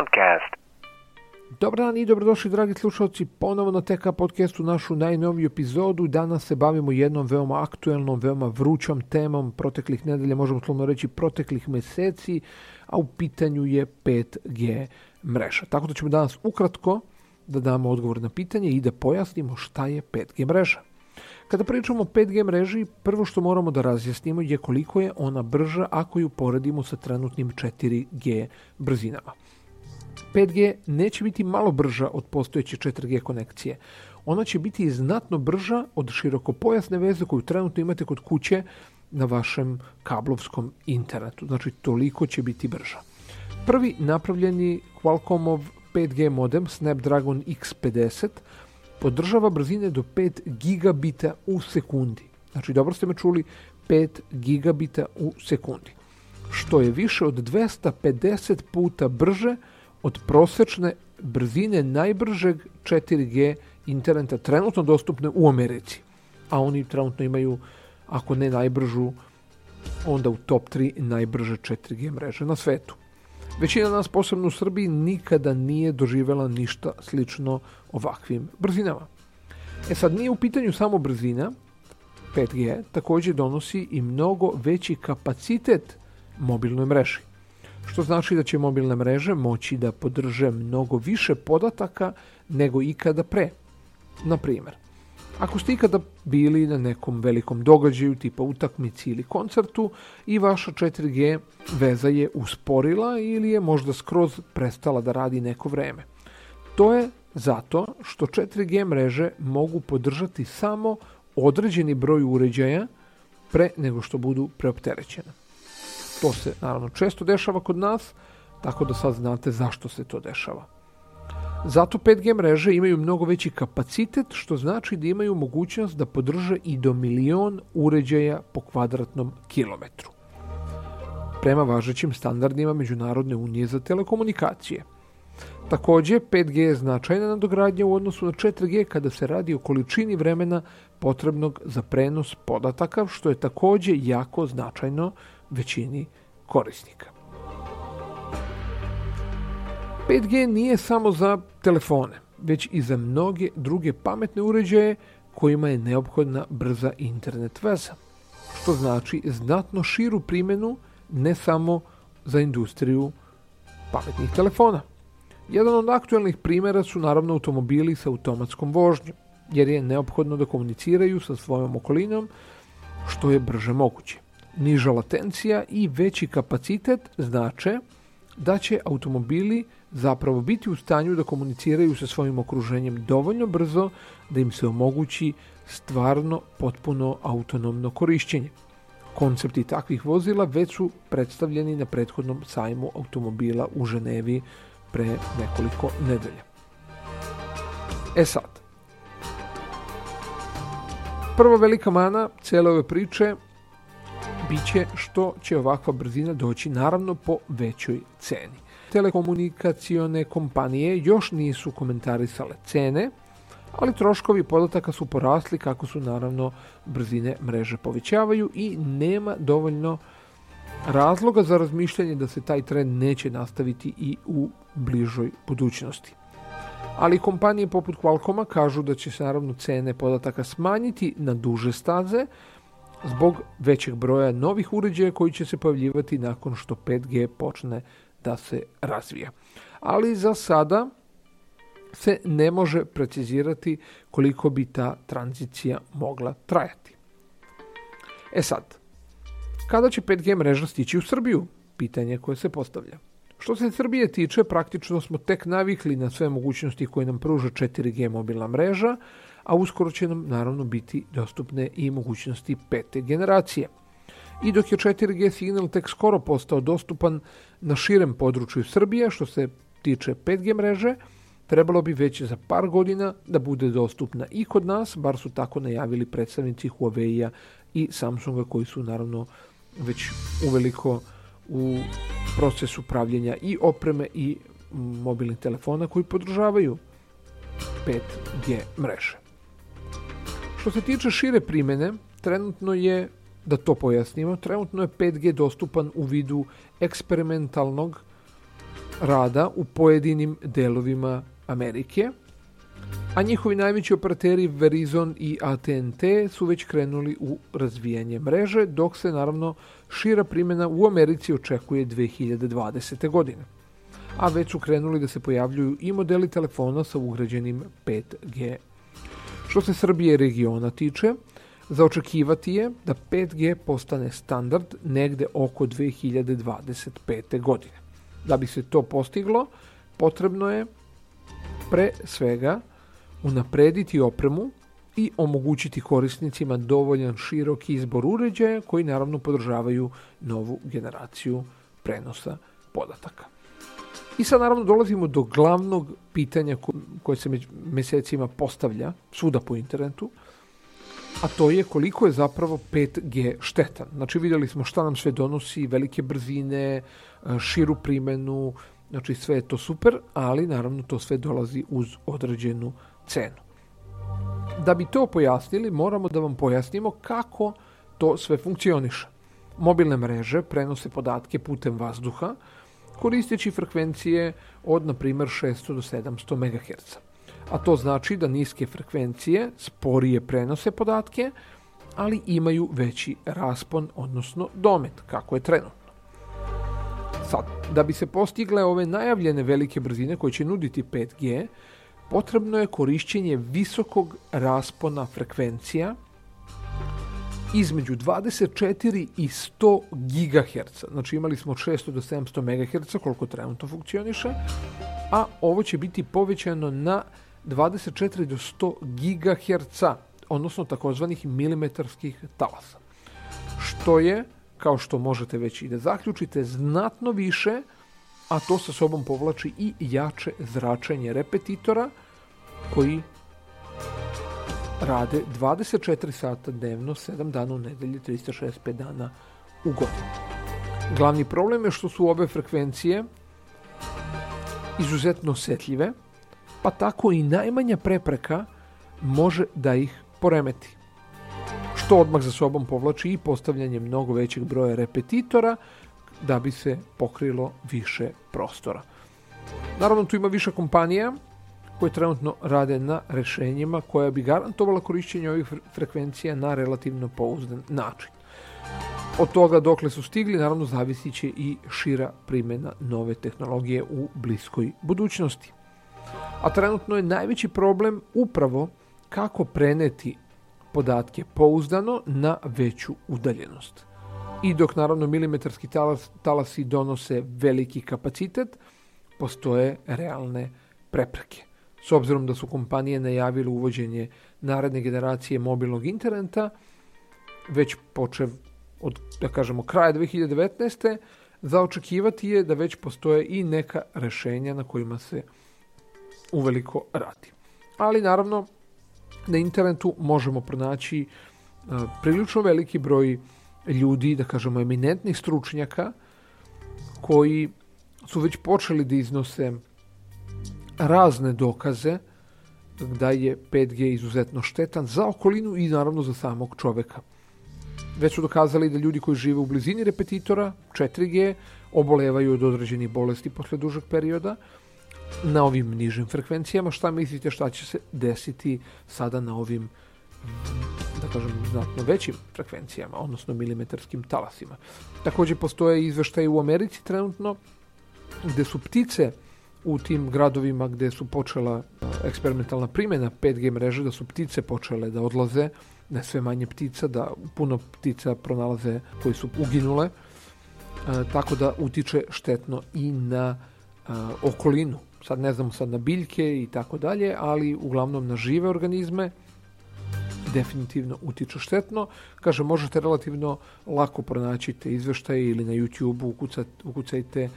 Podcast. Dobar dan i dobrodošli dragi slušalci ponovo na TK Podcastu našu najnoviju epizodu. Danas se bavimo jednom veoma aktuelnom, veoma vrućom temom proteklih nedelja, možemo slovno reći proteklih meseci, a u pitanju je 5G mreža. Tako da ćemo danas ukratko da damo odgovor na pitanje i da pojasnimo šta je 5G mreža. Kada pričamo o 5G mreži, prvo što moramo da razjasnimo je koliko je ona brža ako ju poredimo sa trenutnim 4G brzinama. 5G neće biti malo brža od postojeće 4G konekcije. Ona će biti znatno brža od širokopojasne veze koju trenutno imate kod kuće na vašem kablovskom internetu. Znači, toliko će biti brža. Prvi napravljeni Qualcommov 5G modem Snapdragon X50 podržava brzine do 5 gigabita u sekundi. Znači, dobro ste me čuli, 5 gigabita u sekundi. Što je više od 250 puta brže od prosečne brzine najbržeg 4G interneta trenutno dostupne u Americi. A oni trenutno imaju, ako ne najbržu, onda u top 3 najbrže 4G mreže na svetu. Većina nas, posebno u Srbiji, nikada nije doživela ništa slično ovakvim brzinama. E sad, nije u pitanju samo brzina, 5G takođe donosi i mnogo veći kapacitet mobilnoj mreži što znači da će mobilne mreže moći da podrže mnogo više podataka nego ikada pre. Na primjer, ako ste ikada bili na nekom velikom događaju tipa utakmici ili koncertu i vaša 4G veza je usporila ili je možda skroz prestala da radi neko vreme. To je zato što 4G mreže mogu podržati samo određeni broj uređaja pre nego što budu preopterećena. To se naravno često dešava kod nas, tako da sad znate zašto se to dešava. Zato 5G mreže imaju mnogo veći kapacitet, što znači da imaju mogućnost da podrže i do milion uređaja po kvadratnom kilometru. Prema važećim standardima Međunarodne unije za telekomunikacije. Takođe, 5G je značajna nadogradnja u odnosu na 4G kada se radi o količini vremena potrebnog za prenos podataka, što je takođe jako značajno većini korisnika. 5G nije samo za telefone, već i za mnoge druge pametne uređaje kojima je neophodna brza internet veza, što znači znatno širu primjenu ne samo za industriju pametnih telefona. Jedan od aktuelnih primjera su naravno automobili sa automatskom vožnjom, jer je neophodno da komuniciraju sa svojom okolinom što je brže moguće niža latencija i veći kapacitet znače da će automobili zapravo biti u stanju da komuniciraju sa svojim okruženjem dovoljno brzo da im se omogući stvarno potpuno autonomno korišćenje. Koncepti takvih vozila već su predstavljeni na prethodnom sajmu automobila u Ženevi pre nekoliko nedelja. E sad, prva velika mana cele ove priče biće što će ovakva brzina doći naravno po većoj ceni. Telekomunikacione kompanije još nisu komentarisale cene, ali troškovi podataka su porasli kako su naravno brzine mreže povećavaju i nema dovoljno razloga za razmišljanje da se taj trend neće nastaviti i u bližoj budućnosti. Ali kompanije poput Qualcomma kažu da će se naravno cene podataka smanjiti na duže staze, zbog većeg broja novih uređaja koji će se pojavljivati nakon što 5G počne da se razvija. Ali za sada se ne može precizirati koliko bi ta tranzicija mogla trajati. E sad, kada će 5G mreža stići u Srbiju? Pitanje koje se postavlja. Što se Srbije tiče, praktično smo tek navikli na sve mogućnosti koje nam pruža 4G mobilna mreža, a uskoro će nam naravno biti dostupne i mogućnosti pete generacije. I dok je 4G signal tek skoro postao dostupan na širem području Srbije, što se tiče 5G mreže, trebalo bi već za par godina da bude dostupna i kod nas, bar su tako najavili predstavnici Huawei-a i Samsunga koji su naravno već uveliko u procesu pravljenja i opreme i mobilnih telefona koji podržavaju 5G mreže. Što se tiče šire primene, trenutno je, da to pojasnimo, trenutno je 5G dostupan u vidu eksperimentalnog rada u pojedinim delovima Amerike, a njihovi najveći operateri Verizon i AT&T su već krenuli u razvijanje mreže, dok se naravno šira primjena u Americi očekuje 2020. godine. A već su krenuli da se pojavljuju i modeli telefona sa ugrađenim 5G Što se Srbije regiona tiče, zaočekivati je da 5G postane standard negde oko 2025. godine. Da bi se to postiglo, potrebno je pre svega unaprediti opremu i omogućiti korisnicima dovoljan širok izbor uređaja koji naravno podržavaju novu generaciju prenosa podataka. I sad naravno dolazimo do glavnog pitanja koje se među mesecima postavlja svuda po internetu, a to je koliko je zapravo 5G štetan. Znači vidjeli smo šta nam sve donosi, velike brzine, e, širu primenu, znači sve je to super, ali naravno to sve dolazi uz određenu cenu. Da bi to pojasnili, moramo da vam pojasnimo kako to sve funkcioniše. Mobilne mreže prenose podatke putem vazduha, koristeći frekvencije od, na primjer, 600 do 700 MHz. A to znači da niske frekvencije sporije prenose podatke, ali imaju veći raspon, odnosno domet, kako je trenutno. Sad, da bi se postigle ove najavljene velike brzine koje će nuditi 5G, potrebno je korišćenje visokog raspona frekvencija – između 24 i 100 GHz. Znači imali smo 600 do 700 MHz koliko trenutno funkcioniše, a ovo će biti povećano na 24 do 100 GHz, odnosno takozvanih milimetarskih talasa. Što je, kao što možete već i da zaključite, znatno više, a to sa sobom povlači i jače zračenje repetitora koji rade 24 sata dnevno, 7 dana u nedelji, 365 dana u godini. Glavni problem je što su obe frekvencije izuzetno osetljive, pa tako i najmanja prepreka može da ih poremeti. Što odmah za sobom povlači i postavljanje mnogo većeg broja repetitora da bi se pokrilo više prostora. Naravno, tu ima više kompanija koje trenutno rade na rešenjima koja bi garantovala korišćenje ovih frekvencija na relativno pouzdan način. Od toga dokle su stigli, naravno, zavisit će i šira primjena nove tehnologije u bliskoj budućnosti. A trenutno je najveći problem upravo kako preneti podatke pouzdano na veću udaljenost. I dok naravno milimetarski talas, talasi donose veliki kapacitet, postoje realne prepreke. S obzirom da su kompanije najavile uvođenje naredne generacije mobilnog interneta, već počev od, da kažemo, kraja 2019. Za očekivati je da već postoje i neka rešenja na kojima se uveliko radi. Ali naravno, na internetu možemo pronaći e, prilično veliki broj ljudi, da kažemo eminentnih stručnjaka, koji su već počeli da iznose razne dokaze da je 5G izuzetno štetan za okolinu i naravno za samog čoveka. Već su dokazali da ljudi koji žive u blizini repetitora 4G obolevaju od određenih bolesti posle dužeg perioda na ovim nižim frekvencijama. Šta mislite šta će se desiti sada na ovim da kažem, znatno većim frekvencijama, odnosno milimetarskim talasima. Takođe postoje izveštaje u Americi trenutno gde su ptice u tim gradovima gde su počela eksperimentalna primjena 5G mreže, da su ptice počele da odlaze, da sve manje ptica, da puno ptica pronalaze koji su uginule, e, tako da utiče štetno i na e, okolinu. Sad ne znamo sad na biljke i tako dalje, ali uglavnom na žive organizme, definitivno utiče štetno. Kaže, možete relativno lako pronaći te izveštaje ili na YouTube-u ukucajte e,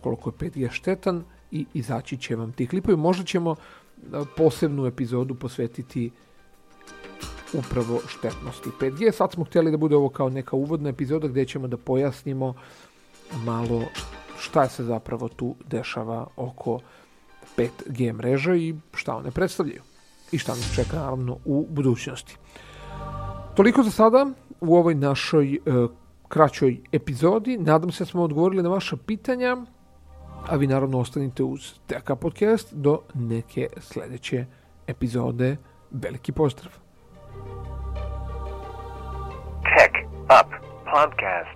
koliko je 5G štetan i izaći će vam ti klipovi. Možda ćemo e, posebnu epizodu posvetiti upravo štetnosti 5G. Sad smo hteli da bude ovo kao neka uvodna epizoda gdje ćemo da pojasnimo malo šta se zapravo tu dešava oko 5G mreža i šta one predstavljaju i šta nas čeka naravno u budućnosti. Toliko za sada u ovoj našoj e, kraćoj epizodi. Nadam se da smo odgovorili na vaša pitanja. a vi naravno ostanite uz TK Podcast do neke sledeće epizode. Veliki pozdrav! Tech Up Podcast